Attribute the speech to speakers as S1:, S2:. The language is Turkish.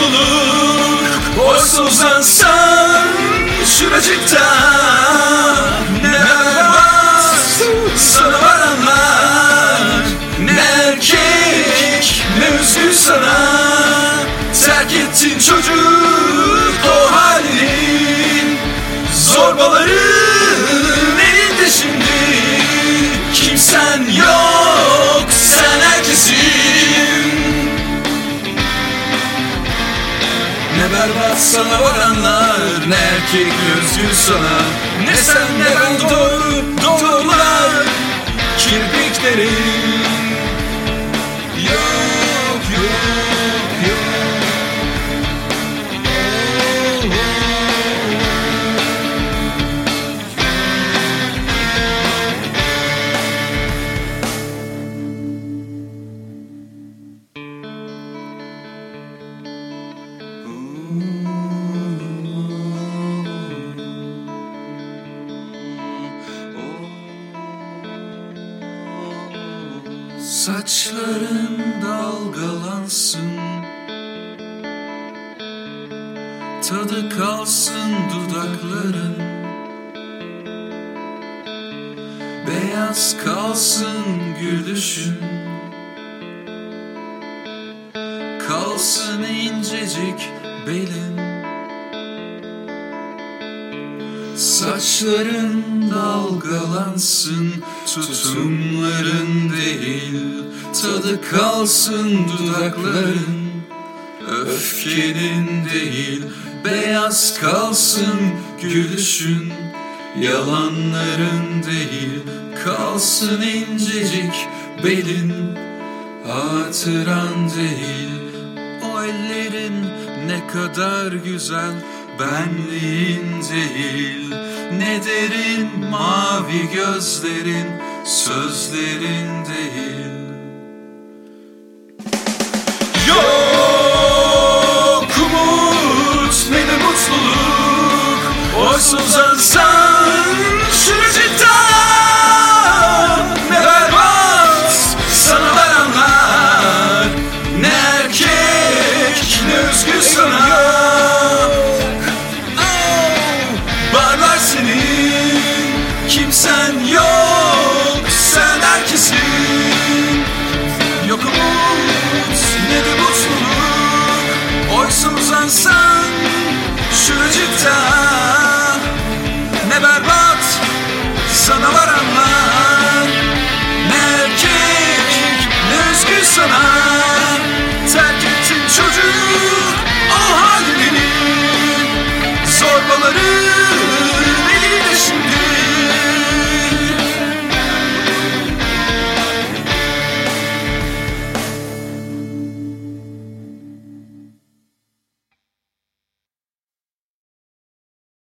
S1: mutluluk Oysa uzansan şuracıkta Ne berbat sana varanlar Ne erkek ne üzgün sana. Terk ettin çocuk o halinin Zorbaların sana varanlar Ne erkek özgür sana Ne sen ne ben doğru doğrular. Kirpiklerin Saçların dalgalansın. Tadı kalsın dudakların. Beyaz kalsın gülüşün. Kalsın incecik belin Saçların dalgalansın Tutumların değil Tadı kalsın dudakların. Öfkenin değil Beyaz kalsın gülüşün. Yalanların değil Kalsın incecik belin. Hatıran değil O ellerin ne kadar güzel Benliğin değil Ne derin mavi gözlerin Sözlerin değil. Yok umut ne de mutluluk Oysa uzansan